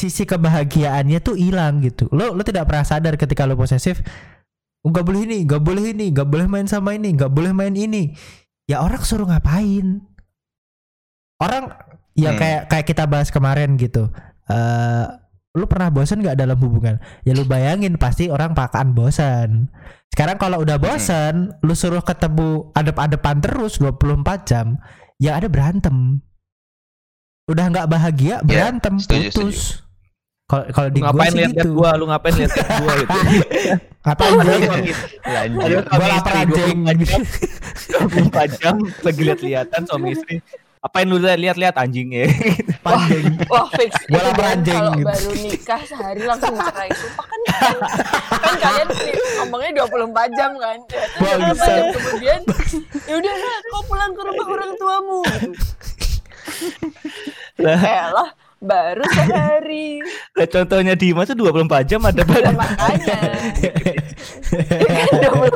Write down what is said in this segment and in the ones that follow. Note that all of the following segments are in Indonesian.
sisi kebahagiaannya tuh hilang gitu. Lo lo tidak pernah sadar ketika lo posesif nggak boleh ini, nggak boleh ini, nggak boleh main sama ini, nggak boleh main ini. Ya orang suruh ngapain? Orang ya Hmm. kayak kayak kita bahas kemarin gitu. Eh lu pernah bosan nggak dalam hubungan? Ya lu bayangin pasti orang pakaan bosan. Sekarang kalau udah bosan, lu suruh ketemu adep-adepan terus 24 jam, ya ada berantem. Udah nggak bahagia, Ya, berantem, setuju, putus. Kalau kalau di ngapain lihat-lihat gitu. gua, lu ngapain lihat-lihat gua gitu. Ngapain Padahal gitu? Lanjut. Gua lapar anjing. 24 jam, 24 jam lagi lihat-lihatan suami istri. Apain lu lihat-lihat anjing ya? Panjang. Wah fix Gua lapar kan anjing kalau gitu. baru nikah sehari langsung cerai Sumpah kan kan, kan kalian nih, ngomongnya 24 jam kan Terus Bangsa. beberapa jam kemudian ya udah lah kau pulang ke rumah orang tuamu gitu. Lah, Elah baru sehari. Lah contohnya Dimas tuh 24 jam ada Ya pada makanya. Ya kan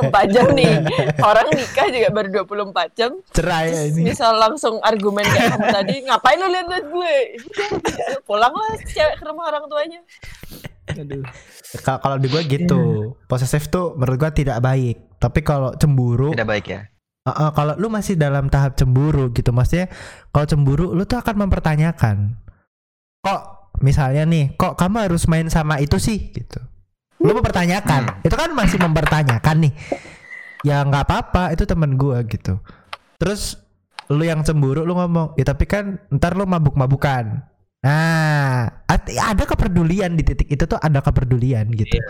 24 jam nih. Orang nikah juga baru 24 jam. Cerai ya ini. Misal langsung argumen kayak kamu tadi Ngapain lu liat-liat gue? Pulang lah cewek ke rumah orang tuanya. Aduh. Kalau di gua gitu, posesif tuh menurut gua tidak baik. Tapi kalau cemburu, Tidak baik ya. uh, uh, kalau lu masih dalam tahap cemburu gitu, maksudnya kalau cemburu lu tuh akan mempertanyakan, kok misalnya nih, kok kamu harus main sama itu sih gitu. Lu mempertanyakan, itu kan masih mempertanyakan nih. Ya nggak apa-apa, itu temen gua gitu. Terus lu yang cemburu lu ngomong, ya tapi kan ntar lu mabuk-mabukan. Nah, ada kepedulian di titik itu tuh ada kepedulian gitu.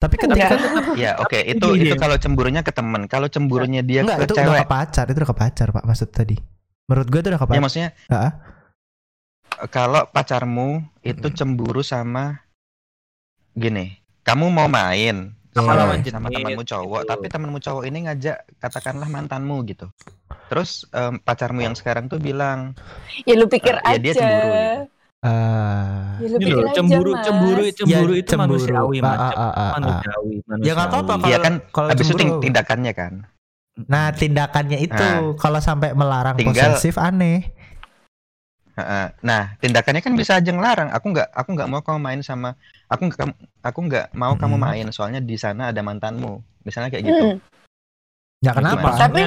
Tapi ketika Enggak. Ya oke Tapi itu itu kalau cemburunya ke teman. Kalau cemburunya dia enggak ke itu udah cewek. ke pacar, itu udah ke pacar, Pak, maksud tadi. Menurut gue itu udah ke Ya pacar. maksudnya Heeh. Kalau pacarmu itu Mm. cemburu sama gini, kamu mau main Sama sama, lawan sama temanmu cowok, gitu. tapi temanmu cowok ini ngajak katakanlah mantanmu gitu. Terus em, pacarmu yang sekarang tuh bilang, Ya lu pikir Eh, ya aja dia cemburu gitu. Eh, Ya lu Ini pikir loh, aja cemburu, Mas. cemburu, cemburu Ya, itu manusiawi, Ah, ah, ah, ah, Manusiawi, Ya nggak apa-apa manusiawi. Iya kalau kan, kalau habis itu ting- cemburu. tindakannya kan. Nah, tindakannya itu Nah. kalau sampai melarang Tinggal- posesif aneh. Nah, tindakannya kan bisa aja ngelarang. Aku nggak, aku nggak mau kamu main sama, aku nggak, aku nggak mau kamu Hmm. main soalnya di sana ada mantanmu. Misalnya kayak gitu. Mm. Ya kenapa? Gimana? Tapi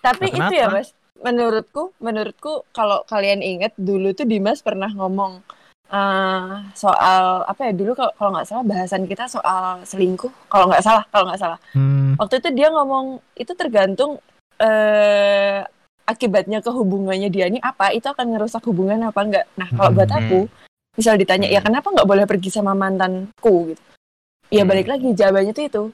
tapi Nah, itu ya kenapa? mas, menurutku menurutku kalau kalian ingat dulu tuh Dimas pernah ngomong eh, soal apa ya dulu kalau kalau nggak salah bahasan kita soal selingkuh kalau nggak salah kalau nggak salah Hmm, waktu itu dia ngomong itu tergantung eh, akibatnya ke hubungannya dia ini apa itu akan ngerusak hubungan apa enggak. Nah kalau buat Hmm. aku misal ditanya ya Hmm. kenapa nggak boleh pergi sama mantanku? Gitu. Ya Hmm. balik lagi jawabannya tuh itu.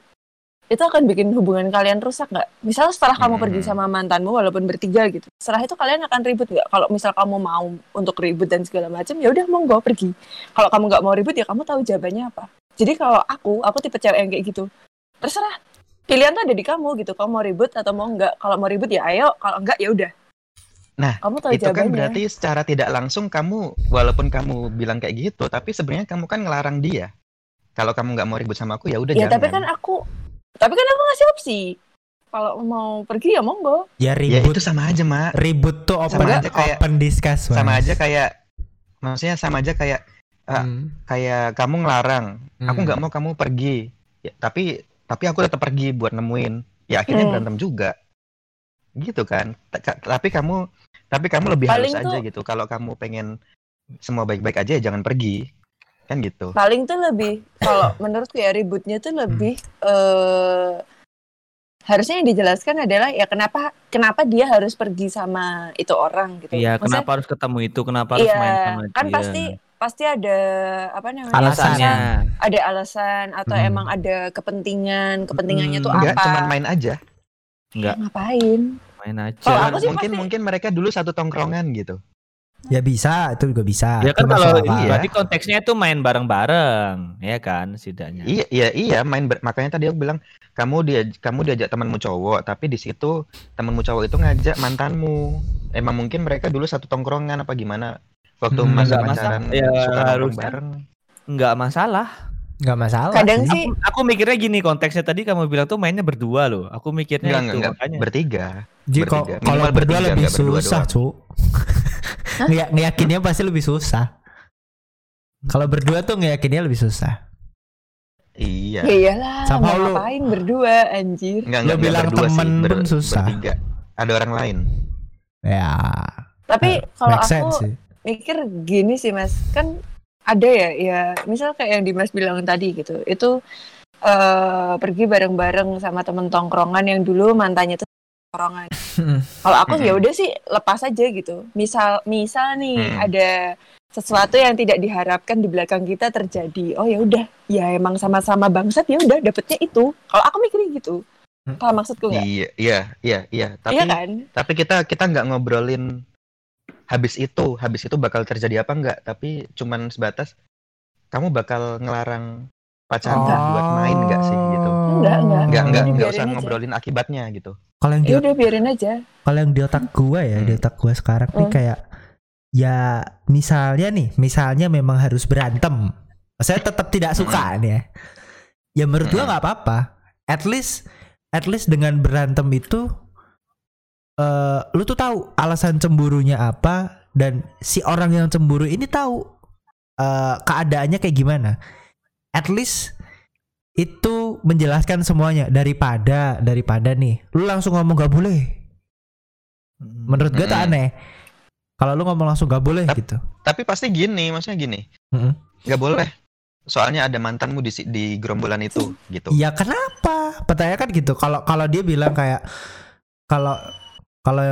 Itu akan bikin hubungan kalian rusak nggak misal setelah kamu pergi sama mantanmu walaupun bertiga gitu setelah itu kalian akan ribut nggak kalau misal kamu mau untuk ribut dan segala macam ya udah monggo pergi. Kalau kamu nggak mau ribut ya kamu tahu jawabannya apa. Jadi kalau aku aku tipe cewek yang kayak gitu terserah pilihan tuh ada di kamu gitu kamu mau ribut atau mau enggak kalau mau ribut ya ayo kalau enggak ya udah Nah, kamu tahu itu kan jawabannya berarti secara tidak langsung kamu, walaupun kamu bilang kayak gitu, tapi sebenarnya kamu kan ngelarang dia. Kalau kamu nggak mau ribut sama aku, ya udah ya jangan. tapi kan aku tapi kan aku ngasih opsi kalau mau pergi ya monggo ya ya ribut itu sama aja, Mak. ribut tuh open Sama aja kayak- open discuss, Mas. Sama aja kayak, maksudnya sama aja kayak ah, Hmm. kayak kamu ngelarang. Aku Hmm. nggak mau kamu pergi. Ya, tapi tapi aku tetap pergi buat nemuin. Ya akhirnya Hmm. berantem juga. Gitu kan. Ta- ka- Tapi kamu tapi kamu lebih Paling halus aja tuh- gitu. Kalau kamu pengen semua baik-baik aja ya jangan pergi. Kan gitu. paling tuh lebih kalau menurutku ya ributnya tuh lebih eh harusnya yang dijelaskan adalah ya kenapa kenapa dia harus pergi sama itu orang gitu. Iya, Maksudnya, kenapa harus ketemu itu? Kenapa harus iya, main sama kan dia? pasti pasti ada apa namanya? alasannya. Ada alasan atau Hmm. emang ada kepentingan, kepentingannya tuh Enggak, apa? cuman main aja. Enggak, Ngapain? main aja. Aku sih mungkin pasti- mungkin mereka dulu satu tongkrongan gitu. Ya bisa, itu juga bisa. Ya kan kalau ini berarti konteksnya itu main bareng-bareng, ya kan setidaknya. Iya, iya, iya, main ber- makanya tadi aku bilang kamu dia kamu diajak temanmu cowok, tapi di situ temanmu cowok itu ngajak mantanmu. Emang mungkin mereka dulu satu tongkrongan apa gimana? Waktu Hmm, masa nggak pacaran masalah. Ya, suka harusnya. bareng. Enggak masalah. Nggak masalah. Kadang sih. sih Aku mikirnya gini konteksnya tadi kamu bilang tuh mainnya berdua loh. Aku mikirnya Enggak, itu enggak, makanya. bertiga. Bertiga. kalau berdua bertiga, lebih nggak berdua susah, doang. Cuk. Ngeya- Ngeyakinnya pasti lebih susah. Kalau berdua tuh ngeyakinnya lebih susah. Iya. Ya iyalah, mau lu- ngapain berdua anjir. Enggak, Lo enggak, bilang berdua sih, temen pun susah. Bertiga. Ada orang lain. Ya. Tapi kalau make aku sense sih. Mikir gini sih mas, kan ada ya, ya misal kayak yang Dimas bilang tadi gitu, itu eh pergi bareng-bareng sama temen tongkrongan yang dulu mantannya tuh tongkrongan. Kalau aku ya udah sih lepas aja gitu. Misal misal nih Mm. ada sesuatu yang tidak diharapkan di belakang kita terjadi. Oh ya udah, ya emang sama-sama bangsat ya udah dapetnya itu. Kalau aku mikirnya gitu. Hmm. Kalau maksudku enggak? Iya, iya, iya, iya. Tapi Iya kan? tapi kita kita nggak ngobrolin habis itu, habis itu bakal terjadi apa enggak, tapi cuman sebatas kamu bakal ngelarang pacar Oh. buat main enggak sih gitu. Enggak, enggak. Enggak, enggak, enggak usah aja. ngobrolin akibatnya gitu. Kalau yang di Ya udah biarin aja. kalau yang di otak gua ya, di Hmm. otak gua sekarang nih Hmm. kayak ya misalnya nih, misalnya memang harus berantem. Saya tetap tidak suka nih ya. Ya menurut gua Hmm. nggak apa-apa. At least at least dengan berantem itu eh lu tuh tahu alasan cemburunya apa dan si orang yang cemburu ini tahu eh keadaannya kayak gimana. At least itu menjelaskan semuanya daripada daripada nih lu langsung ngomong gak boleh menurut gue tuh Mm-mm. aneh kalau lu ngomong langsung gak boleh Tap- gitu Tapi pasti gini, maksudnya gini. Mm-mm. Nggak boleh. Soalnya ada mantanmu di di gerombolan itu gitu. ya kenapa pertanyaan kan gitu kalau kalau dia bilang kayak kalau kalau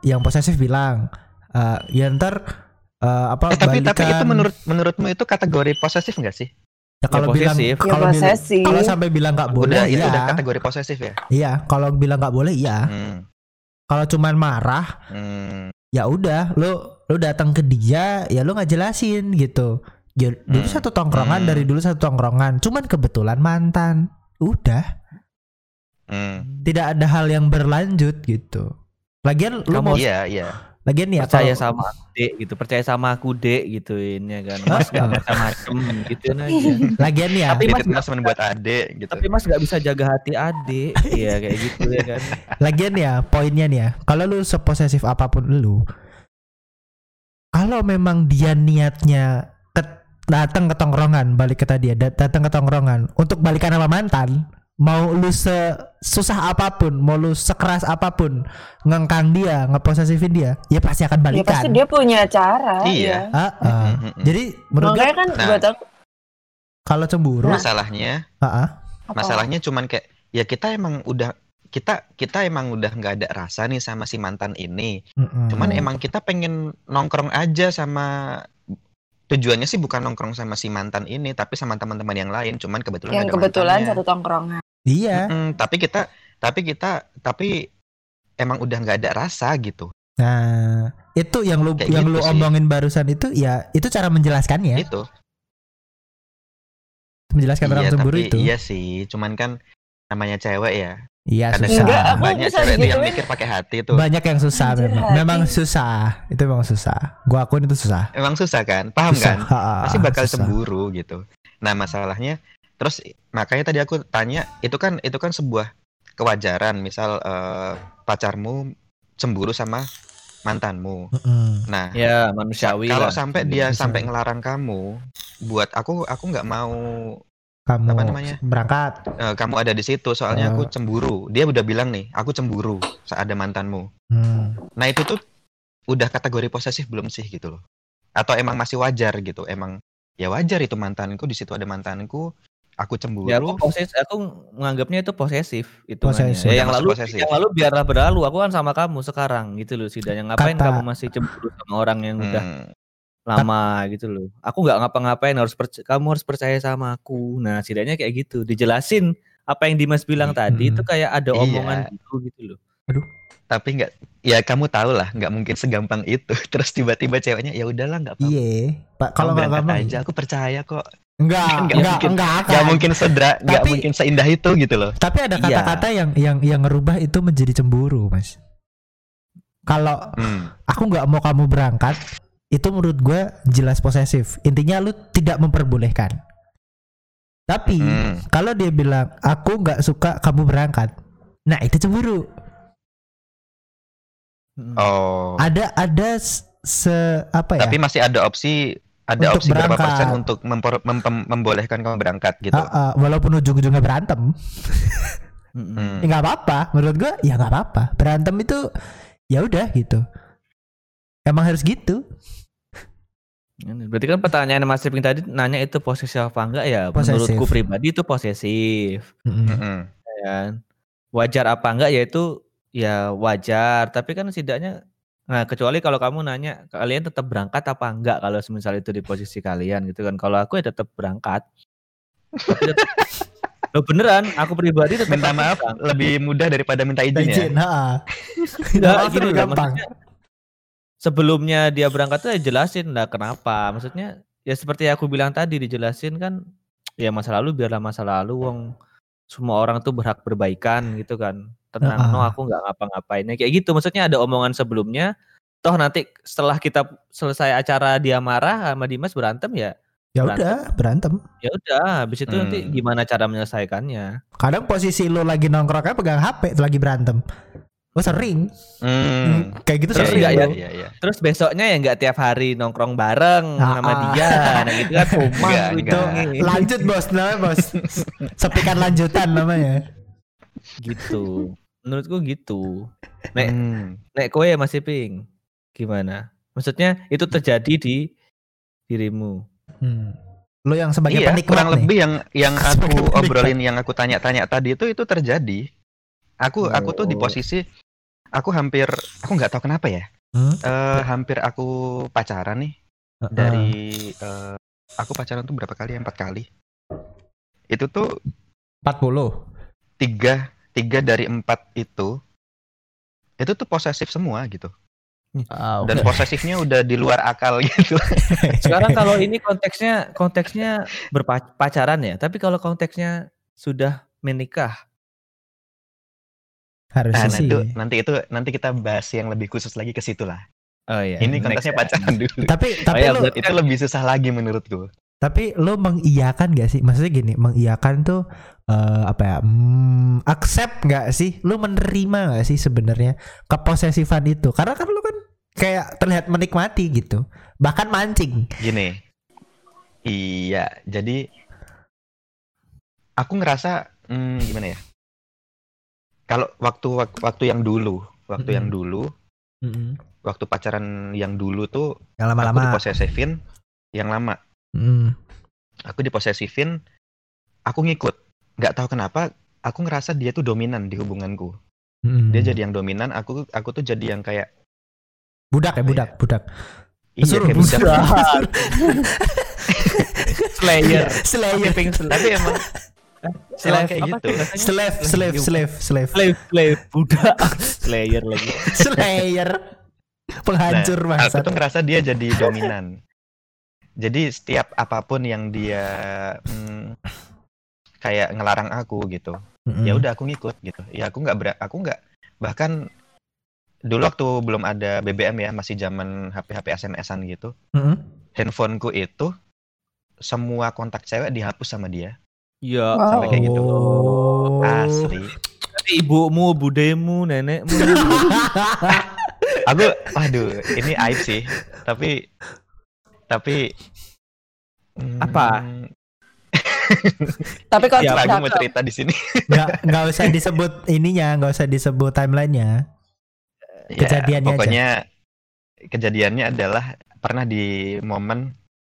yang posesif bilang eh, ya ntar eh, apa Eh, tapi tapi itu balikan. menurut menurutmu itu kategori posesif nggak sih? ya kalau Ya, bilang posesif. Ya kalau kalau sampai bilang nggak boleh udah itu iya udah kategori posesif ya. iya kalau bilang nggak boleh iya Hmm, kalau cuman marah hmm, ya udah lu lu datang ke dia ya lu nggak jelasin gitu ya, dulu Hmm. satu tongkrongan Hmm. dari dulu satu tongkrongan cuman kebetulan mantan udah hmm. tidak ada hal yang berlanjut gitu. Lagian lu Kamu mau Iya iya. lagian ya percaya kalau- sama aku dek gitu percaya sama aku dek gituin ya kan. Mas gak macam-macam gituin aja lagian ya. Tapi Mas- Titip teman buat adek gitu. tapi mas gak bisa jaga hati adik iya kayak gitu ya kan. Lagian ya poinnya nih ya. Kalau lu seposesif apa pun lu kalau memang dia niatnya ke- datang ke tongkrongan balik ke tadi ya dat- datang ke tongkrongan untuk balikan sama mantan mau lu susah apa pun mau lu sekeras apa pun ngengkang dia ngeposesifin dia ya pasti akan Ya balikan pasti dia punya cara. Iya. ya. Ah. Mm, mm, mm. jadi menurut gue kan Nah. buat aku kalau cemburu Masalahnya, ah, ah. apa? masalahnya cuman kayak ya kita emang udah kita kita emang udah nggak ada rasa nih sama si mantan ini. Cuman Hmm. emang kita pengen nongkrong aja sama tujuannya sih bukan nongkrong sama si mantan ini, tapi sama teman-teman yang lain. Cuman kebetulan yang ada kebetulan mantannya. satu tongkrongan. iya Mm-mm, tapi kita tapi kita tapi emang udah nggak ada rasa gitu. nah itu yang lu Kayak yang gitu lu sih. omongin barusan itu ya itu cara menjelaskannya Itu. menjelaskan orang Iya, cemburu tapi itu iya sih, cuman kan namanya cewek ya. Iya susah Enggak, aku banyak bisa cewek yang mikir pakai hati tuh. banyak yang susah Anjir, memang hati. memang susah itu memang susah gua akuin itu susah Emang susah kan? Paham susah. kan? Pasti bakal susah. cemburu gitu. Nah, masalahnya terus makanya tadi aku tanya, itu kan itu kan sebuah kewajaran, misal eh, pacarmu cemburu sama mantanmu. Mm-mm. Nah, ya manusiawi kalau lah sampai dia Manusiawi. sampai ngelarang kamu buat aku aku nggak mau kamu Apa namanya? berangkat eh, kamu ada di situ soalnya aku cemburu. Dia udah bilang nih, aku cemburu saat ada mantanmu. Hmm. Nah, itu tuh udah kategori posesif belum sih gitu loh. Atau emang masih wajar gitu. Emang ya wajar itu mantanku di situ ada mantanku, aku cemburu. Ya aku poses, aku menganggapnya itu posesif itu Posesif. Ya, yang lalu posesif. yang lalu biarlah berlalu. Aku kan sama kamu sekarang gitu loh sih. Dan yang ngapain Kata- kamu masih cemburu sama orang yang udah Lama gitu loh. Aku nggak ngapa-ngapain harus kamu harus percaya sama aku. Nah, setidaknya kayak gitu. Dijelasin apa yang Dimas bilang Hmm. tadi itu kayak ada Iya. omongan gitu gitu loh. tapi nggak ya kamu tahu lah nggak mungkin segampang itu terus tiba-tiba ceweknya ya udahlah nggak apa-apa iya pak kalau nggak gampang aja aku percaya kok enggak Kan nggak enggak mungkin- enggak akan nggak mungkin sedra nggak Tapi- mungkin seindah itu gitu loh tapi ada Iya. kata-kata yang yang yang ngerubah itu menjadi cemburu mas kalau Hmm. aku nggak mau kamu berangkat itu menurut gue jelas posesif intinya lu tidak memperbolehkan tapi Hmm. kalau dia bilang aku nggak suka kamu berangkat nah itu cemburu Mm. oh ada ada se apa ya tapi masih ada opsi ada Untuk opsi berapa berangkat. persen untuk mempor- mem- mem- membolehkan kamu berangkat gitu. Ah, ah, walaupun ujung-ujungnya berantem. Hmm. ya nggak apa-apa. Menurut gua ya nggak apa-apa. Berantem itu ya udah gitu. Emang harus gitu. Berarti kan pertanyaan Mas Iping tadi nanya itu posesif apa enggak ya? Posesif. Menurutku pribadi itu posesif. Mm-mm. Mm-mm. ya kan. Wajar apa enggak ya itu ya wajar, tapi kan setidaknya nah kecuali kalau kamu nanya kalian tetap berangkat apa enggak kalau misalnya itu di posisi kalian gitu kan. Kalau aku ya tetap berangkat. Loh beneran, aku pribadi tetap Minta maaf berangkat. lebih mudah daripada minta izin ya. Izin, gini lebih loh, gampang. maksudnya sebelumnya dia berangkat tuh ya jelasin lah kenapa. Maksudnya ya seperti aku bilang tadi dijelasin kan ya masa lalu biarlah masa lalu wong semua orang tuh berhak berbaikan gitu kan. Tenang, Heeh. no aku nggak ngapa-ngapainnya kayak gitu. Maksudnya ada omongan sebelumnya toh nanti setelah kita selesai acara dia marah sama Dimas berantem ya Ya Berantem. udah berantem. ya udah habis itu nanti Hmm. gimana cara menyelesaikannya Kadang posisi lo lagi nongkrongnya pegang HP lagi berantem. Oh sering. Hmm. Kayak gitu Terus sering. ya? Iya, iya. terus besoknya ya nggak tiap hari nongkrong bareng Ah, sama ah. dia nah gitu kan rumah Enggak, gitu enggak. Lanjut bos namanya bos. Sepikan lanjutan namanya. gitu menurutku gitu nek Hmm. nek kowe masih ping gimana maksudnya itu terjadi di dirimu Hmm. Lo yang sebagai Iya, penikmat kurang nih. lebih yang yang aku obrolin yang aku tanya-tanya tadi itu itu terjadi. Aku aku tuh di Oh. posisi aku hampir aku nggak tahu kenapa ya. Hmm? Eh, hampir aku pacaran nih Heeh. dari eh, aku pacaran tuh berapa kali? Empat kali. Itu tuh 40. tiga tiga dari empat itu itu tuh posesif semua gitu. Ah, Dan posesifnya udah di luar akal gitu. sekarang kalau ini konteksnya konteksnya berpacaran ya tapi kalau konteksnya sudah menikah harusnya Nah, nah, sih. itu nanti itu nanti kita bahas yang lebih khusus lagi ke situ lah. oh iya Ini konteksnya ya. pacaran dulu. Tapi tapi ya, lo berarti- itu lebih susah lagi menurutku. tapi lo mengiyakan gak sih? Maksudnya gini, mengiyakan tuh eh, apa ya? Hmm, accept nggak sih? Lo menerima gak sih sebenarnya keposesifan itu? Karena kan lo kan kayak terlihat menikmati gitu. Bahkan mancing. Gini. Iya, jadi aku ngerasa hmm, gimana ya? Kalau waktu wak- waktu yang dulu, waktu yang Mm-mm. dulu, waktu pacaran yang dulu tuh Yang aku lama-lama. diposesifin yang lama. Mm. Aku diposesifin, aku ngikut. Nggak tahu kenapa, aku ngerasa dia tuh dominan di hubunganku. Mm. Dia jadi yang dominan, aku aku tuh jadi yang kayak budak ya, budak, budak. iya Suruh kayak budak. budak. Slayer Slayer. Tapi emang Slave kayak apa gitu. Slave, slave, slave, slave. slave slave budak slayer lagi Slayer. Penghancur Nah, aku bangsat. tuh ngerasa dia jadi dominan. Jadi setiap apa pun yang dia mm, kayak ngelarang aku gitu, Mm-mm. ya udah aku ngikut gitu. Ya aku nggak ber- aku nggak bahkan dulu waktu belum ada BBM ya masih zaman HP HP SMS-an gitu. Mm-mm. Handphoneku itu semua kontak cewek dihapus sama dia. Ya Wow. Sampai kayak gitu. Oh. Asli. Tapi ibumu budemu nenekmu Aku waduh, ini aib sih. Tapi tapi mm, Apa? Tapi kalau Ya, Aku mau cerita di sini. nggak nggak usah disebut ininya nggak usah disebut timelinenya Ya, Kejadiannya aja. pokoknya kejadiannya adalah pernah di momen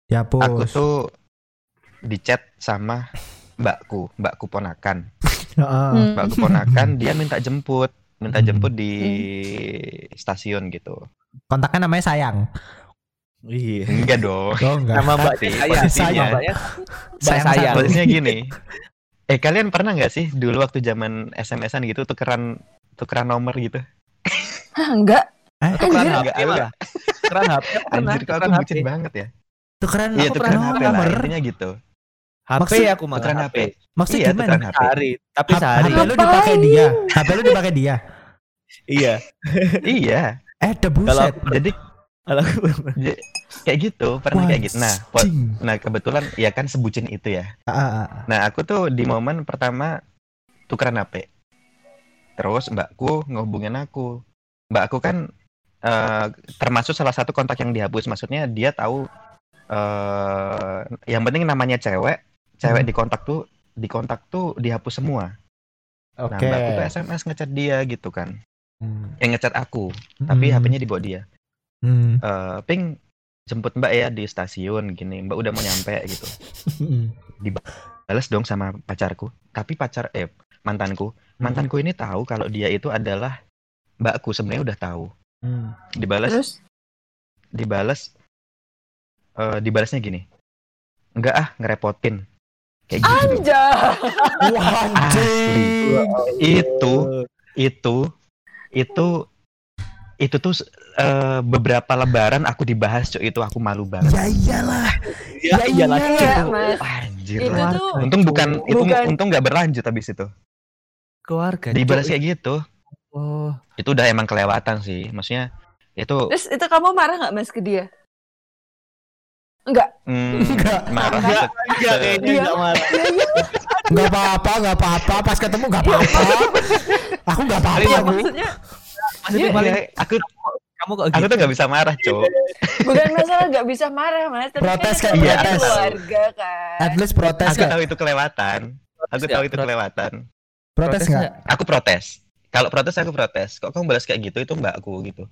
dihapus aku tuh di chat sama mbakku, mbakku ponakan. Heeh. Hmm. Mbakku ponakan dia minta jemput, minta Hmm. jemput di stasiun gitu. kontaknya namanya sayang iya Enggak dong. oh enggak nama mbaknya sayang posisinya- Nama mbaknya mbak Sayang sayang Posisinya gini. Eh kalian pernah nggak sih dulu waktu zaman SMS-an gitu tukeran tukeran nomor gitu? Hah, enggak. eh tukeran Anjir. HP Enggak, malah tukeran HP Anjir kok aku tukeran bucin banget ya. tukeran Iya tukeran pernah HP lah nomor intinya gitu. HP Maksud- aku malah Tukeran HP HP. maksudnya Iya, gimana HP. sehari tapi H- sehari HP lu dipakai dia HP lu dipakai dia iya Iya. eh kalau debuset aku Jadi kalau aku kayak gitu, pernah kayak gitu. Nah, po- nah kebetulan ya kan sebutin itu ya. Ah, ah, ah. Nah, aku tuh di momen pertama tukeran HP. Terus mbakku ngehubungin aku. Mbakku kan eh, termasuk salah satu kontak yang dihapus. Maksudnya dia tahu eh yang penting namanya cewek, cewek Hmm. di kontak tuh di kontak tuh dihapus semua. Nah, Oke. mbakku tuh SMS ngechat dia gitu kan. Hmm. Yang ngechat aku, tapi Hmm. HP-nya dibawa dia. Hmm. Eh, ping jemput Mbak ya di stasiun gini. Mbak udah mau nyampe gitu. Hmm. Balas dong sama pacarku. Tapi pacar eh mantanku, mantanku ini tahu kalau dia itu adalah mbakku sebenarnya udah tahu. Hmm. Dibalas Terus dibalas eh dibalasnya gini. Enggak ah, ngerepotin. Kayak gitu. Anjay. Wah, anjing. Itu itu itu itu tuh eh, beberapa lebaran aku dibahas cok itu aku malu banget. Ya iyalah. Ya, Ya iyalah. iya. Iya, Mas. Anjir Itu lah. tuh Untung bukan itu Bukan. untung nggak berlanjut habis itu. keluarga. Dibalas Cuk. kayak gitu. Oh. Itu udah emang kelewatan sih. Maksudnya itu Terus itu kamu marah nggak Mas ke dia? Enggak. hmm, Enggak. marah Enggak. Enggak kayaknya Iya. enggak marah. Enggak apa-apa, enggak apa-apa. Pas ketemu enggak apa-apa. Aku enggak apa-apa. Iya, aku. maksudnya Maksudnya Iya, paling aku kamu kok aku gitu. tuh nggak bisa marah cok. bukan masalah nggak bisa marah Mas, tapi Protes kan kan, itu Iya, protes. keluarga kan. At least protes Aku tahu itu kelewatan. Aku tahu itu protes. kelewatan. Protes enggak? Aku protes. Kalau protes aku protes. Kok kamu balas kayak gitu itu mbakku gitu.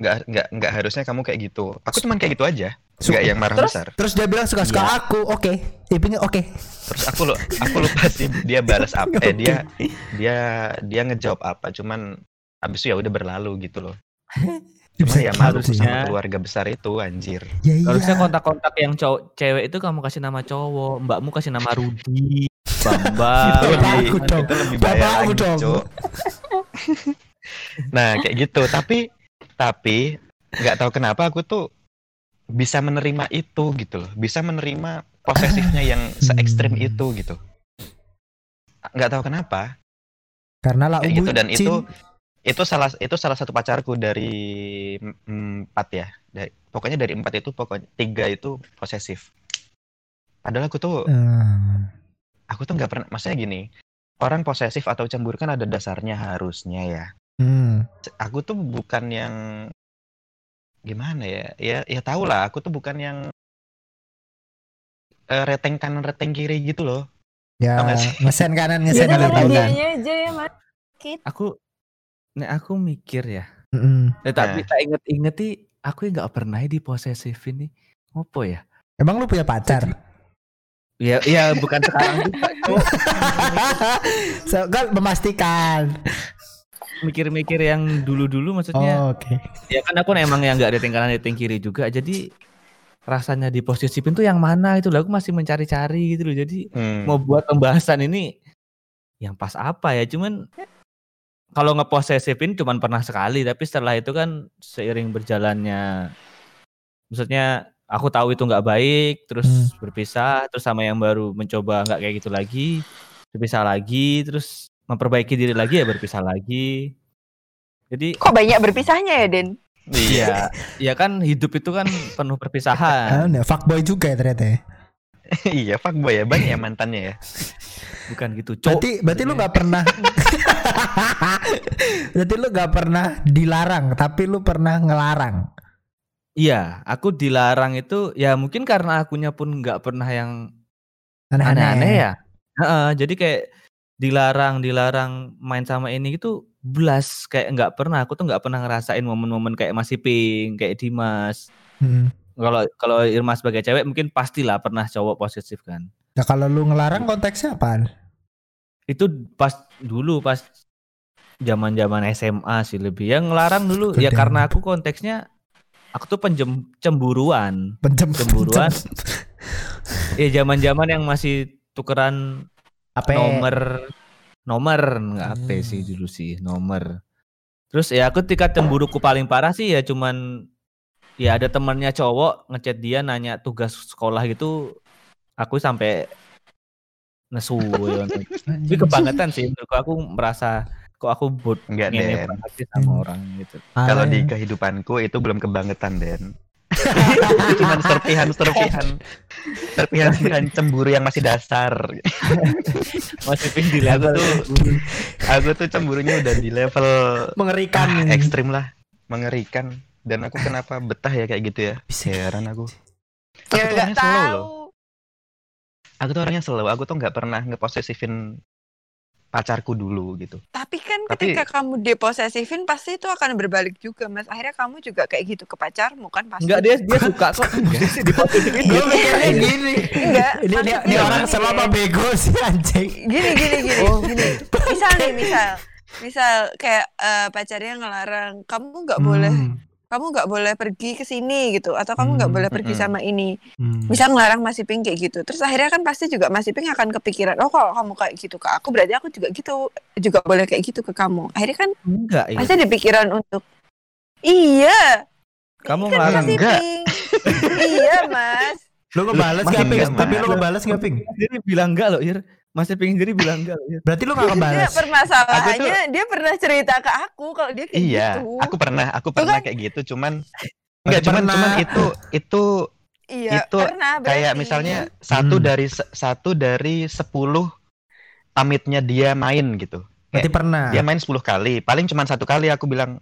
Nggak nggak nggak harusnya kamu kayak gitu. Aku cuman kayak gitu aja. Su- Nggak yang marah Terus? besar. Terus dia bilang suka-suka Iya. aku. Oke. Ipingnya oke. Terus aku lo aku lupa sih dia balas apa. Eh dia dia dia ngejawab apa. Cuman abis itu ya udah berlalu gitu loh. Cuma ya malu harusnya- sama keluarga besar itu anjir. Ya iya. Harusnya kontak-kontak yang cowok cewek itu kamu kasih nama cowok, mbakmu kasih nama Rudi, Bambang. itu Bapak lebih aku dong. itu lebih bahaya lagi, dong. Nah kayak gitu tapi tapi nggak tahu kenapa aku tuh bisa menerima itu gitu loh bisa menerima posesifnya yang se ekstrim Hmm. itu gitu nggak tahu kenapa Karena lah gitu dan bucin. itu itu salah itu salah satu pacarku dari empat ya dari, pokoknya dari empat itu pokoknya tiga itu posesif padahal aku tuh Hmm. aku tuh nggak pernah maksudnya gini orang posesif atau cemburu kan ada dasarnya harusnya ya Hmm. aku tuh bukan yang gimana ya ya ya tau lah aku tuh bukan yang eh, reteng kanan reteng kiri gitu loh Ya, sih? ngesen kanan, Ya ngesen kan kiri dianya aja ya Mas. Aku nek aku mikir ya. Mm-mm. Eh, tapi Nah. tak inget-inget nih aku nggak pernah di posesifin nih. Apa ya? Emang lu punya pacar? Ya, ya bukan sekarang juga. So, kan memastikan. Mikir-mikir yang dulu-dulu maksudnya. Oh, Oke. Ya kan aku emang yang nggak rating kanan rating kiri juga. Jadi rasanya di posesifin tuh yang mana itu lah aku masih mencari-cari gitu loh. Jadi Hmm. mau buat pembahasan ini yang pas apa ya cuman kalau ngeposesifin cuman pernah sekali tapi setelah itu kan seiring berjalannya maksudnya aku tahu itu nggak baik terus Hmm. berpisah terus sama yang baru mencoba nggak kayak gitu lagi berpisah lagi terus memperbaiki diri lagi ya berpisah lagi jadi Kok banyak berpisahnya ya Den? iya ya ya kan hidup itu kan penuh perpisahan Ah, fuckboy juga ya ternyata ya. iya fuckboy ya banyak ya mantannya ya bukan gitu cok Berarti berarti lu nggak pernah Berarti lu nggak pernah dilarang, tapi lu pernah ngelarang. Iya, aku dilarang itu ya mungkin karena akunya pun nggak pernah yang Aneh-aneh. aneh-aneh ya. Heeh, jadi kayak dilarang, dilarang main sama ini gitu belas kayak nggak pernah. Aku tuh nggak pernah ngerasain momen-momen kayak masih pink, kayak Dimas. Hmm. Kalau kalau Irma sebagai cewek mungkin pastilah pernah cowok posesif kan. Nah kalau lu ngelarang konteksnya apaan? Itu pas dulu pas zaman-zaman SMA sih lebih. Yang ngelarang dulu ya Gede. karena aku konteksnya aku tuh penjem cemburuan. Pencem Cemburuan. pencem. Ya zaman-zaman yang masih tukeran Apa? nomor nomor nggak apa Hmm. sih dulu sih nomor. Terus ya aku tingkat cemburuku paling parah sih ya cuman ya ada temennya cowok ngechat dia nanya tugas sekolah gitu aku sampai nesu ya. Itu kebangetan sih menurutku aku merasa kok aku Den banget sih sama Hmm. orang gitu. kalau di kehidupanku itu belum kebangetan Den itu cuma serpihan serpihan. Serpihan serpihan cemburu yang masih dasar. Masih di aku level tuh aku tuh cemburunya udah di level mengerikan. ah, ekstrim lah. Mengerikan. Dan aku kenapa betah ya kayak gitu ya? Heran aku. Aku Ya tuh nggak orangnya slow loh. Aku tuh orangnya slow. Aku tuh nggak pernah ngeposesifin pacarku dulu gitu. Tapi kan Tapi- ketika kamu deposesifin pasti itu akan berbalik juga, Mas. Akhirnya kamu juga kayak gitu ke pacarmu kan pasti. Enggak dia dia suka kok. Gue gitu. mikirnya gini. Enggak, Ini dia, ini orang selama bego sih anjing. Gini gini gini. Oh. gini. Misal nih, misal misal kayak eh, pacarnya ngelarang kamu nggak boleh Hmm, kamu nggak boleh pergi ke sini gitu atau kamu nggak Hmm, boleh pergi mm-mm. sama ini hmm. misal ngelarang Mas Iping kayak gitu terus akhirnya kan pasti juga Mas Iping akan kepikiran oh kalau kamu kayak gitu ke aku berarti aku juga gitu juga boleh kayak gitu ke kamu akhirnya kan Enggak ya. pasti ada pikiran untuk iya Kamu kan ngelarang enggak. Iya Mas Lu ngebales Masih gak ping? enggak, Tapi lu Mas. ngebales gak ping? Jadi bilang enggak loh, Ir. Masih pengen jadi bilang enggak Ir. Berarti lu gak dia ngebales. permasalahannya dia pernah cerita ke aku kalau dia kayak Iya, gitu aku pernah, aku Tuh pernah kan. kayak gitu. Cuman enggak, cuman pernah. cuman itu itu iya itu pernah kayak berarti. misalnya satu Hmm. dari satu dari sepuluh pamitnya dia main gitu. Berarti pernah. Dia main 10 kali, paling cuman satu kali aku bilang,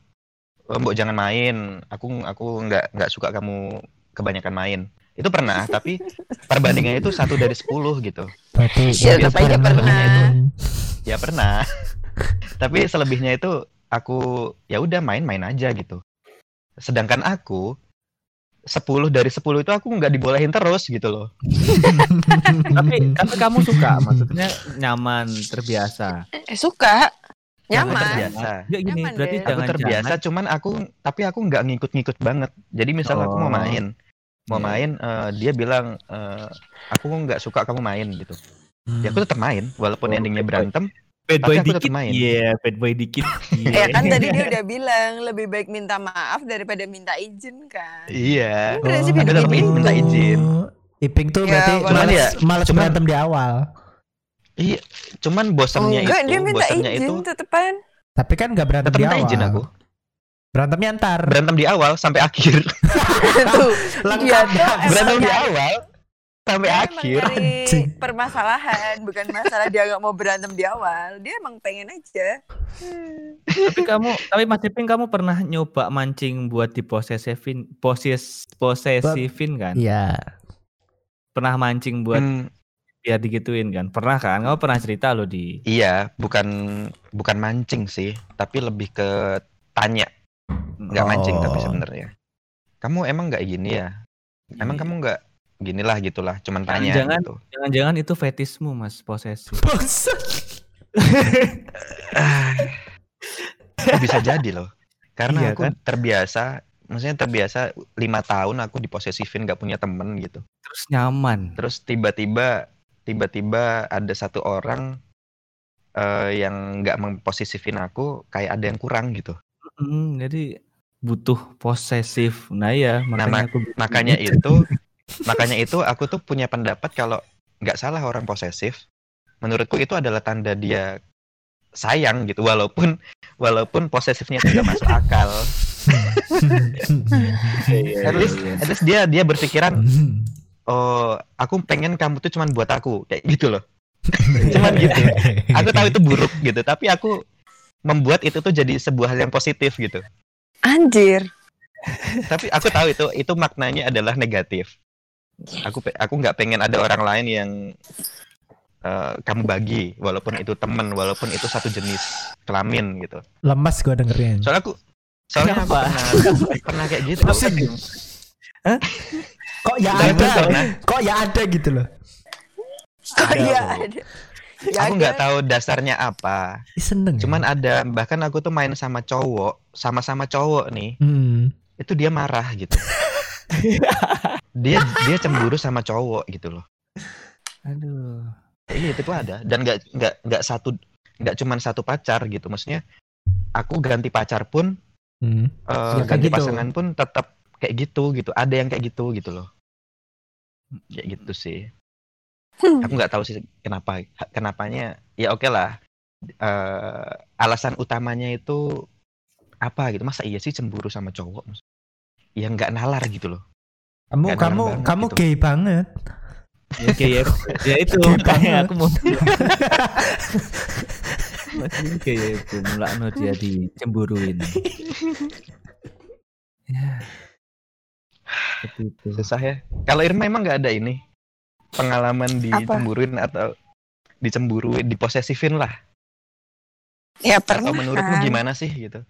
"Oh, Mbok jangan main. Aku aku nggak nggak suka kamu kebanyakan main." Itu pernah, tapi perbandingannya itu satu dari 10 gitu. Berarti Ya, tetap aja pernah. Ya pernah. tapi selebihnya itu aku ya udah main-main aja gitu. Sedangkan aku 10 dari 10 itu aku nggak dibolehin terus gitu loh. tapi tapi kamu suka, maksudnya nyaman, terbiasa. eh suka Aku nyaman terbiasa. Enggak gini, Nyaman, berarti Den. Aku jangan terbiasa, cuman aku tapi aku nggak ngikut-ngikut banget. Jadi misal aku mau Oh. main, mau Iya. main, eh, dia bilang eh, aku nggak suka kamu main gitu. Ya aku tetap main, walaupun Oh, endingnya berantem. bad Tapi boy aku tetap dikit. main. Iya, bad boy dikit. Ya Iya. kan tadi dia udah bilang lebih baik minta maaf daripada minta izin kan. Iya. Kan prinsip Aku hidup ini. minta izin. Iping tuh Ya, berarti walaupun- males, ya, males cuman- berantem di awal. Iya, cuman bosannya Enggak, itu, dia minta bosannya izin itu tetepan. Tapi kan gak berantem tetap di minta awal. izin aku. Berantemnya ntar. Berantem di awal sampai akhir. Tuh, Lengkap dia tuh dah. emang Berantem di awal sampai dia akhir. permasalahan, bukan masalah dia nggak mau berantem di awal. Dia emang pengen aja. tapi kamu, tapi Mas Iping kamu pernah nyoba mancing buat diposesifin, poses, posesifin kan? Iya. Pernah mancing buat Hmm, biar digituin kan? Pernah kan? Kamu pernah cerita loh di iya, bukan bukan mancing sih, tapi lebih ke tanya. Nggak mancing tapi Oh. sebenarnya. Kamu emang nggak gini ya? Emang Iya. kamu nggak ginilah gitulah, cuman tanya Jangan-jangan- gitu. Jangan-jangan itu fetismu Mas, posesif. Bosan. Bisa jadi loh. Karena Iya aku kan? terbiasa, maksudnya terbiasa lima tahun aku diposesifin nggak punya temen gitu. Terus nyaman. Terus tiba-tiba tiba-tiba ada satu orang eh, yang nggak memposesifin aku, kayak ada yang kurang gitu. Hmm, jadi butuh posesif. Nah ya, makanya ma- aku Makanya gitu. itu, makanya itu aku tuh punya pendapat kalau nggak salah orang posesif. Menurutku itu adalah tanda dia sayang gitu, walaupun walaupun posesifnya tidak masuk akal. Iya, iya, At least, iya. at least dia dia berpikiran oh aku pengen kamu tuh cuman buat aku kayak gitu loh cuman gitu aku tahu itu buruk gitu tapi aku membuat itu tuh jadi sebuah hal yang positif gitu Anjir. tapi aku tahu itu itu maknanya adalah negatif aku aku nggak pengen ada orang lain yang eh, kamu bagi walaupun itu temen walaupun itu satu jenis kelamin gitu Lemas gue dengerin. soalnya aku soalnya aku Kenapa? pernah pernah kayak gitu Pusing. Kok ya ada? pernah Kok ya ada gitu loh? Kok Ada ya ada. Ya aku nggak tahu dasarnya apa Seneng. ya? cuman ada bahkan aku tuh main sama cowok sama-sama cowok nih Hmm. itu dia marah gitu dia dia cemburu sama cowok gitu loh Aduh. iya itu tuh ada dan nggak nggak nggak satu nggak cuman satu pacar gitu maksudnya aku ganti pacar pun Hmm. Ya, kayak ganti gitu. pasangan pun tetap kayak gitu gitu ada yang kayak gitu gitu loh kayak gitu sih. Aku nggak tahu sih kenapa kenapanya ya oke lah Eh, alasan utamanya itu apa gitu masa iya sih cemburu sama cowok ya nggak nalar gitu loh Kamu Nggak kamu banget kamu gitu. gay banget. Ya, kayak ya itu Gay makanya aku mau Masih kayak itu mulakno dia dicemburuin. ya. seperti itu. Susah ya. Kalau Irma emang nggak ada ini pengalaman Apa? dicemburuin atau dicemburuin, diposesifin lah. Ya pernah. Atau menurutmu kan. gimana sih gitu?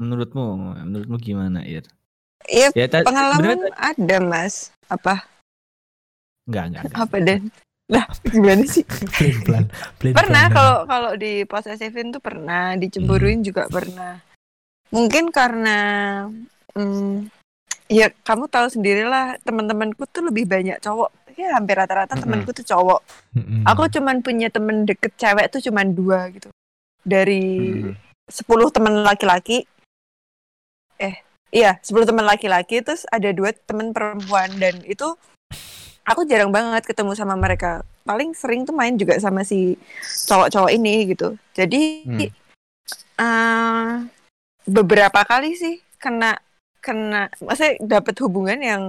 Menurutmu, menurutmu gimana, Ir? Iya Ya, ta- pengalaman sebenarnya- ada mas. Apa? Enggak, enggak, enggak. Apa dan? Lah gimana sih? Pelin pelan. pelin Pernah kalau kalau di posesifin tuh pernah, dicemburuin juga pernah. Mungkin karena hmm, ya kamu tahu sendirilah teman-temanku tuh lebih banyak cowok. Ya hampir rata-rata Mm-mm. temanku tuh cowok. Mm-mm. Aku cuman punya temen deket cewek tuh cuman dua gitu. Dari Hmm. 10 teman laki-laki. Eh, iya, 10 teman laki-laki terus ada dua teman perempuan dan itu aku jarang banget ketemu sama mereka. Paling sering tuh main juga sama si cowok-cowok ini gitu. Jadi Hmm. eh, beberapa kali sih kena kena maksudnya dapat hubungan yang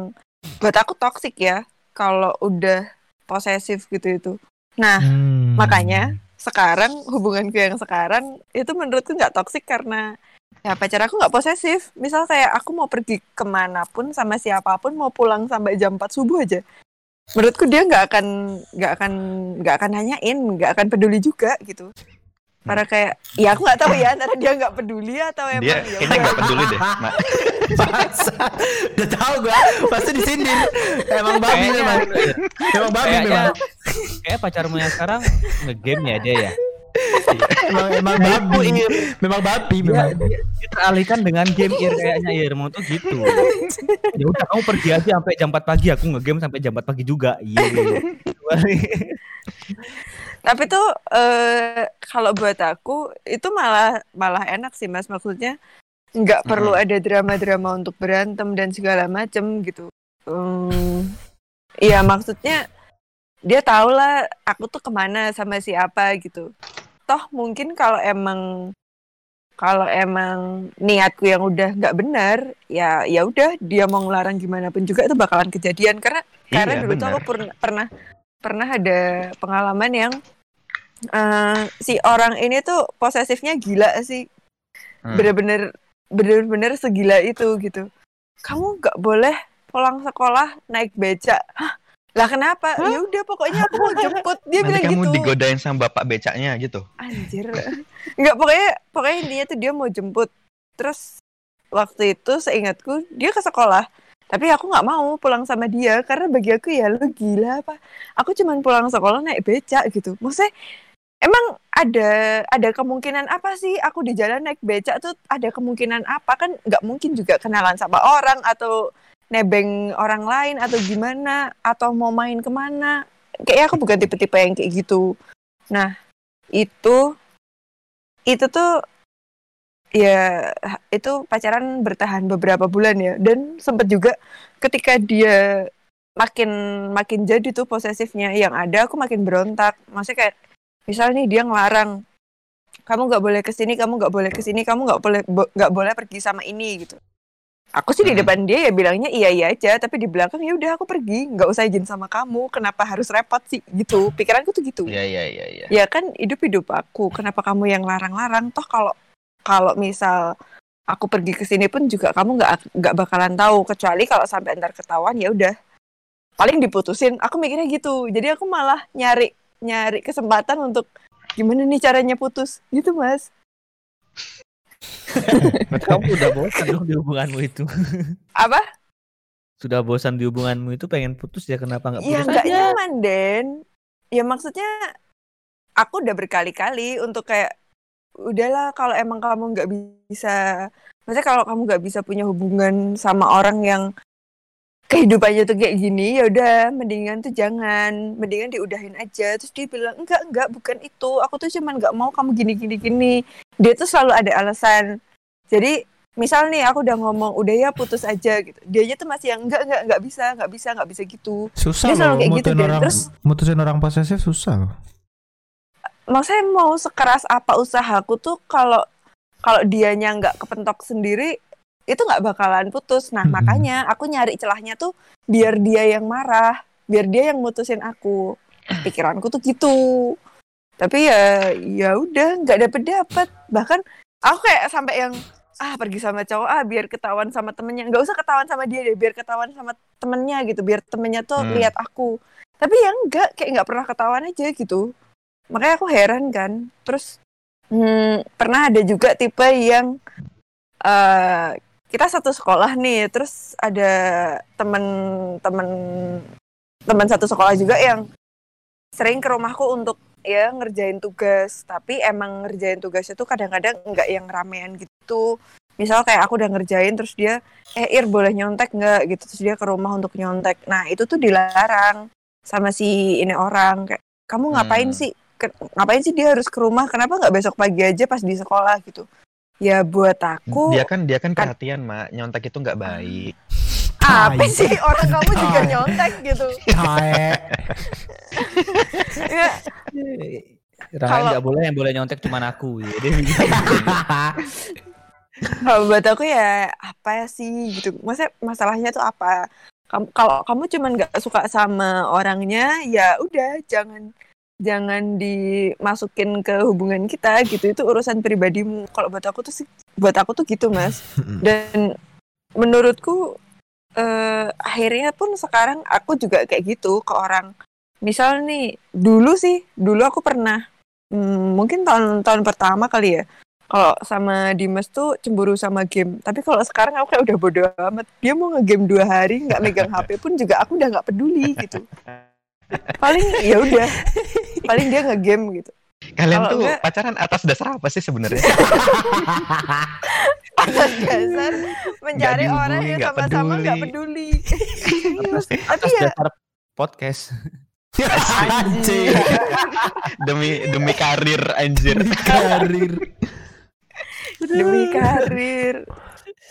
buat aku toksik ya kalau udah posesif gitu itu. Nah, Hmm. makanya sekarang hubunganku yang sekarang itu menurutku nggak toksik karena ya pacar aku nggak posesif misal kayak aku mau pergi ke mana pun sama siapa pun mau pulang sampai jam 4 subuh aja menurutku dia nggak akan nggak akan nggak akan nanyain nggak akan peduli juga gitu karena kayak ya aku nggak tahu ya antara dia nggak peduli atau emang Dia ya kayaknya nggak peduli deh. Ma- Bangsat. Udah tahu gua pasti disindir. Emang babi memang. Emang babi memang. kayak pacarmu yang sekarang ngegame ya dia ya. Emang emang babi. Memang babi memang. Dia, dia teralihkan dengan game Ir kayaknya Ir mau tuh gitu. Ya udah kamu pergi aja sampai jam 4 pagi aku ngegame sampai jam 4 pagi juga. Iya. Tapi tuh eh kalau buat aku itu malah malah enak sih mas maksudnya nggak perlu ada drama-drama untuk berantem dan segala macem gitu. Hmm, Iya maksudnya dia tahu lah aku tuh ke mana sama siapa gitu. Toh mungkin kalau emang kalau emang niatku yang udah nggak benar ya ya udah dia mau ngelarang gimana pun juga itu bakalan kejadian karena karena Iya, dulu tuh aku pernah pernah ada pengalaman yang eh, si orang ini tuh posesifnya gila sih. Hmm. bener-bener bener-bener segila itu gitu. Kamu nggak boleh pulang sekolah naik beca Hah? lah kenapa? Ya udah pokoknya aku mau jemput. Dia Nanti bilang kamu gitu. digodain sama bapak becaknya gitu. anjir. Nggak pokoknya pokoknya intinya tuh dia mau jemput. Terus waktu itu seingatku dia ke sekolah. Tapi aku nggak mau pulang sama dia karena bagi aku ya lu gila apa. Aku cuman pulang sekolah naik becak gitu. Maksudnya emang ada ada kemungkinan apa sih? Aku di jalan naik becak tuh ada kemungkinan apa? Kan nggak mungkin juga kenalan sama orang atau nebeng orang lain atau gimana atau mau main ke mana. Kayaknya aku bukan tipe-tipe yang kayak gitu. Nah itu itu tuh ya itu pacaran bertahan beberapa bulan ya. Dan sempet juga ketika dia makin makin jadi tuh posesifnya yang ada aku makin berontak. Maksudnya kayak misal nih dia ngelarang kamu nggak boleh ke sini kamu nggak boleh ke sini kamu nggak boleh bo- nggak boleh pergi sama ini gitu. Aku sih di Hmm. depan dia ya bilangnya iya iya aja tapi di belakang ya udah aku pergi nggak usah izin sama kamu kenapa harus repot sih? Gitu. Pikiranku tuh gitu. Iya iya iya iya. ya kan hidup hidup aku kenapa kamu yang larang-larang? Toh kalau kalau misal aku pergi ke sini pun juga kamu nggak nggak bakalan tahu kecuali kalau sampai ntar ketahuan ya udah. Paling diputusin aku mikirnya gitu. Jadi aku malah nyari nyari kesempatan untuk gimana nih caranya putus gitu mas kamu udah bosan dong di hubunganmu itu. apa Sudah bosan di hubunganmu itu pengen putus ya kenapa nggak ya putus nggak aja? nyaman Den ya maksudnya aku udah berkali-kali untuk kayak udahlah kalau emang kamu nggak bisa maksudnya kalau kamu nggak bisa punya hubungan sama orang yang kehidupannya tuh kayak gini ya udah mendingan tuh jangan mendingan diudahin aja. Terus dia bilang enggak enggak bukan itu. Aku tuh cuman nggak mau kamu gini gini gini. Dia tuh selalu ada alasan. Jadi misal nih aku udah ngomong udah ya putus aja gitu. Dia tuh masih yang enggak enggak enggak bisa enggak bisa enggak bisa gitu. Susah Dia selalu loh kayak gitu, Dan. orang Terus- mutusin orang posesif susah loh. maksudnya mau sekeras apa usahaku tuh kalau kalau dianya nggak kepentok sendiri itu nggak bakalan putus. Nah Mm-mm. makanya aku nyari celahnya tuh biar dia yang marah biar dia yang mutusin aku. Pikiranku tuh gitu. Tapi ya ya udah nggak dapet dapet. Bahkan aku kayak sampai yang ah pergi sama cowok ah biar ketahuan sama temennya. Nggak usah ketahuan sama dia deh biar ketahuan sama temennya gitu biar temennya tuh Hmm. lihat aku. Tapi ya enggak kayak nggak pernah ketahuan aja gitu. Makanya aku heran kan. Terus hmm, pernah ada juga tipe yang eh kita satu sekolah nih terus ada temen-temen teman satu sekolah juga yang sering ke rumahku untuk ya ngerjain tugas. Tapi emang ngerjain tugasnya tuh kadang-kadang nggak yang ramean gitu. Misal kayak aku udah ngerjain terus dia eh Ir boleh nyontek nggak? Gitu terus dia ke rumah untuk nyontek. Nah itu tuh dilarang sama si ini orang kayak kamu ngapain Hmm. sih? Ke- ngapain sih dia harus ke rumah? Kenapa nggak besok pagi aja pas di sekolah? Gitu ya buat aku Dia kan dia kan Kan- perhatian, Mak. Nyontek itu nggak baik. apa sih orang kamu juga Tai. nyontek gitu ya Kalau- nggak boleh yang boleh nyontek cuma aku. Ya. Dia bilang, kalau buat aku ya apa sih gitu masa masalahnya tuh apa kamu kalau kamu cuman nggak suka sama orangnya ya udah jangan jangan dimasukin ke hubungan kita gitu. Itu urusan pribadimu. Kalau buat aku tuh sih buat aku tuh gitu mas. Dan menurutku eh, akhirnya pun sekarang aku juga kayak gitu ke orang. Misal nih dulu sih dulu aku pernah hmm, mungkin tahun tahun pertama kali ya kalau sama Dimas tuh cemburu sama game. Tapi kalau sekarang aku kayak udah bodo amat. Dia mau ngegame dua hari nggak megang HP pun juga aku udah nggak peduli gitu paling ya udah paling dia ngegame gitu Kalian Kalau tuh enggak- pacaran atas dasar apa sih sebenarnya? atas dasar mencari orang yang sama-sama nggak peduli. peduli atas, tapi atas ya dasar podcast. Anjing. demi demi karir anjir. Karir. demi karir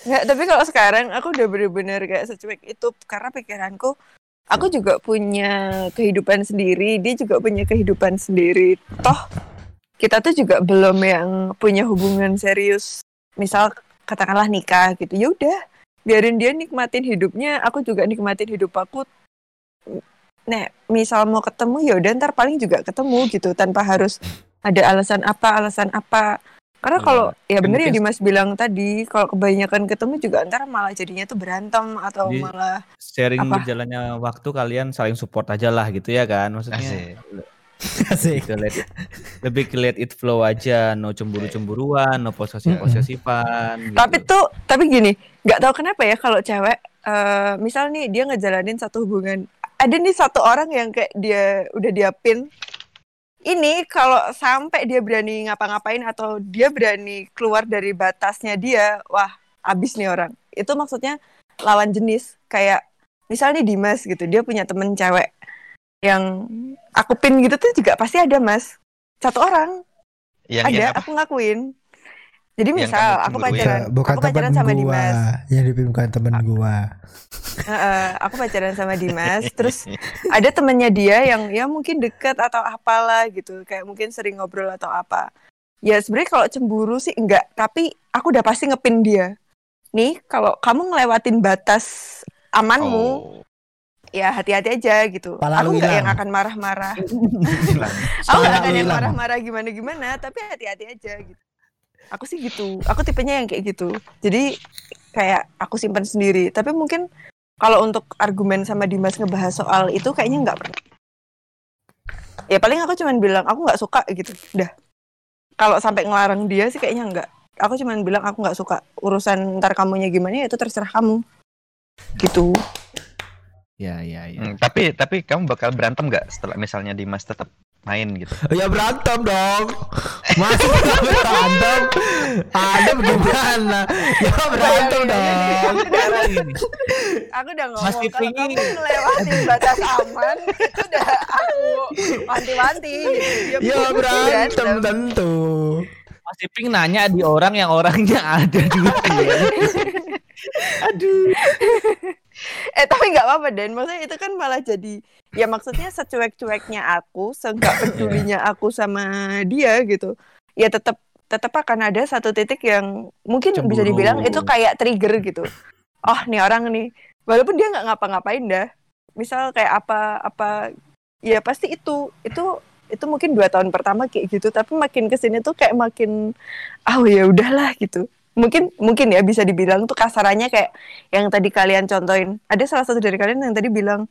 nggak tapi kalau sekarang aku udah bener-bener kayak secuek itu karena pikiranku aku juga punya kehidupan sendiri dia juga punya kehidupan sendiri. Toh kita tuh juga belum yang punya hubungan serius. Misal katakanlah nikah gitu ya udah biarin dia nikmatin hidupnya aku juga nikmatin hidup aku. Nek, misal mau ketemu ya udah ntar paling juga ketemu gitu tanpa harus ada alasan apa alasan apa karena kalau ya bener ya Dimas bilang tadi kalau kebanyakan ketemu juga ntar malah jadinya tuh berantem atau Jadi- malah Sharing Apa? berjalannya waktu kalian saling support aja lah gitu ya kan. Maksudnya Asik. Asik. gitu, lebih ke let it flow aja, no cemburu-cemburuan, no posesif-posesifan. gitu. tapi tuh tapi gini nggak tahu kenapa ya kalau cewek eh misal nih dia ngejalanin satu hubungan ada nih satu orang yang kayak dia udah diapin ini kalau sampai dia berani ngapa-ngapain atau dia berani keluar dari batasnya dia wah abis nih orang. Itu maksudnya lawan jenis. Kayak misalnya Dimas gitu dia punya temen cewek yang aku pin gitu tuh juga pasti ada mas. Satu orang. Yang ada yang apa? aku ngakuin jadi misal aku pacaran bukan aku pacaran sama gua. Dimas. Yang dipilih bukan temen gua. Heeh, aku pacaran sama Dimas. Terus ada temennya dia yang ya mungkin deket atau apalah gitu. Kayak mungkin sering ngobrol atau apa. Ya sebenarnya kalau cemburu sih enggak. Tapi aku udah pasti ngepin dia. Nih kalau kamu ngelewatin batas amanmu Oh, ya hati-hati aja gitu. Pala aku nggak yang akan marah-marah. Aku nggak akan yang marah-marah gimana-gimana tapi hati-hati aja gitu aku sih gitu. Aku tipenya yang kayak gitu. Jadi kayak aku simpan sendiri. Tapi mungkin kalau untuk argumen sama Dimas ngebahas soal itu kayaknya nggak pernah. Ya paling aku cuman bilang aku nggak suka gitu. Udah. Kalau sampai ngelarang dia sih kayaknya nggak. Aku cuman bilang aku nggak suka. Urusan ntar kamunya gimana ya itu terserah kamu. Gitu. Ya, ya, ya. Hmm, tapi tapi kamu bakal berantem nggak setelah misalnya Dimas tetap main gitu? Ya berantem dong. Nggak berantem? Ada gimana? Ya berantem dong. Sekarang ini. aku udah ngomong Mas kalau kamu ngelewatin batas aman itu udah aku wanti-wanti Dia Ya berantem tentu. Mas Iping nanya di orang yang orangnya ada di. Aduh. Eh tapi nggak apa-apa dan. Maksudnya itu kan malah jadi ya maksudnya secuek-cueknya aku seenggak pedulinya aku sama dia gitu ya tetap tetap akan ada satu titik yang mungkin bisa Cemburu. dibilang itu kayak trigger gitu. Oh nih orang nih. Walaupun dia nggak ngapa-ngapain dah. Misal kayak apa apa ya pasti itu itu itu mungkin dua tahun pertama kayak gitu tapi makin ke sini tuh kayak makin oh ya udahlah gitu mungkin mungkin ya bisa dibilang tuh kasarannya kayak yang tadi kalian contohin. Ada salah satu dari kalian yang tadi bilang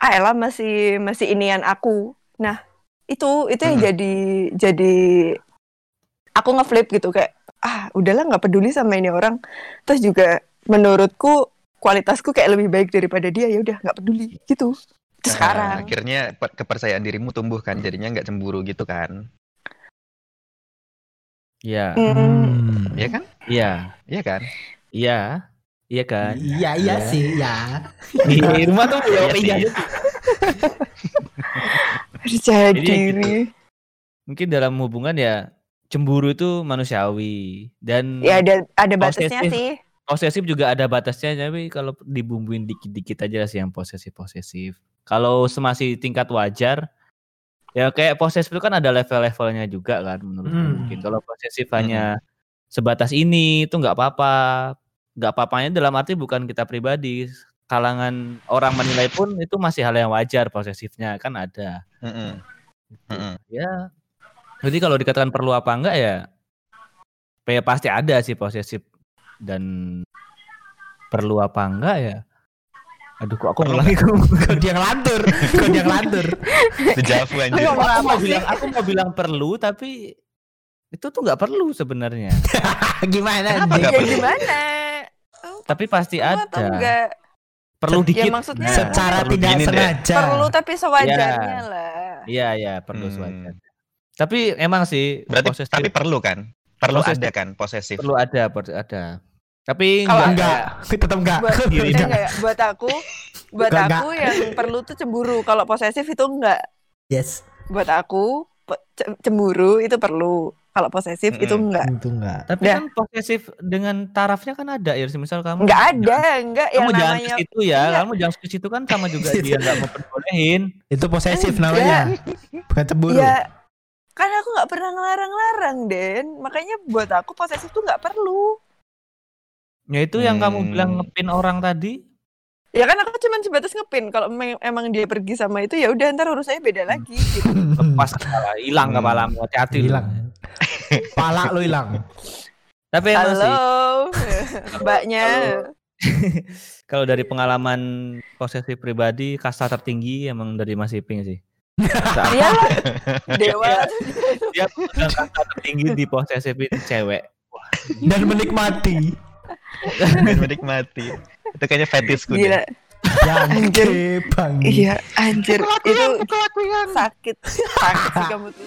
ah Ella masih masih inian aku. Nah itu itu yang Hmm. jadi jadi aku ngeflip gitu kayak ah udahlah nggak peduli sama ini orang. Terus juga menurutku kualitasku kayak lebih baik daripada dia ya udah nggak peduli gitu. Nah, Itu sekarang. akhirnya pe- kepercayaan dirimu tumbuh kan, jadinya nggak cemburu gitu kan. Iya. Hmm. Iya kan? Iya. Iya kan? Iya. Iya kan? Iya iya Iya. sih ya. Di rumah tuh Iya ya sih. iya. percaya Jadi ya diri Mungkin dalam hubungan ya cemburu itu manusiawi dan ya ada ada batasnya Posesif. sih posesif juga ada batasnya tapi kalau dibumbuin dikit-dikit aja sih yang posesif posesif kalau masih tingkat wajar ya kayak posesif itu kan ada level-levelnya juga kan menurutku Hmm. mungkin kalau posesif hanya sebatas ini itu nggak apa-apa. Nggak apa-apanya dalam arti bukan kita pribadi. Kalangan orang menilai pun itu masih hal yang wajar posesifnya kan ada. Mm-mm. Mm-mm. ya. Jadi kalau dikatakan perlu apa enggak ya ya pasti ada sih posesif dan perlu apa enggak ya aduh kok aku ngulangi Kau dia ngelantur, kau dia ngelantur. Dejavu anjir. Aku apa mau sih? bilang aku mau bilang perlu tapi itu tuh nggak perlu sebenarnya Gimana Kenapa ya perlu? gimana tapi pasti ada enggak perlu Ya, dikit maksudnya Nah, Secara perlu tidak sengaja. perlu tapi sewajarnya lah iya iya perlu Hmm. sewajarnya tapi emang sih Berarti posesif tapi perlu kan? Perlu Posesif. ada kan posesif. perlu ada perlu ada tapi Kalau enggak Enggak, tetap enggak. buat enggak ya, buat aku buat Enggak, aku yang perlu tuh cemburu kalau posesif itu enggak Yes, buat aku cemburu itu perlu kalau posesif itu Mm-mm. enggak itu enggak. Tapi Dah. kan posesif dengan tarafnya kan ada ya, misal kamu enggak ada enggak kamu yang jangan namanya ke situ ya, Iya. kamu jangan ke situ kan sama juga dia nggak memperbolehin. Itu posesif Enggak. namanya. Bukan cemburu. ya kan aku nggak pernah ngelarang-larang Den makanya buat aku posesif tuh nggak perlu Ya itu yang kamu Hmm. bilang ngepin orang tadi. ya kan aku cuma sebatas ngepin kalau emang, emang dia pergi sama itu ya udah ntar urusannya beda lagi gitu Lepas kepala, hilang Hmm. kepalamu, hati-hati. Hilang. Pala lu hilang. Tapi emang sih halo mbaknya kalau dari pengalaman posesif pribadi kasta tertinggi emang dari Mas Iping sih. dia lah dewa Dia udah kasta tertinggi di posesifin cewek. Dan menikmati. Menikmati. Itu kayaknya fetishku gila Anjir. bang. iya anjir itu sakit sakit sih kamu tuh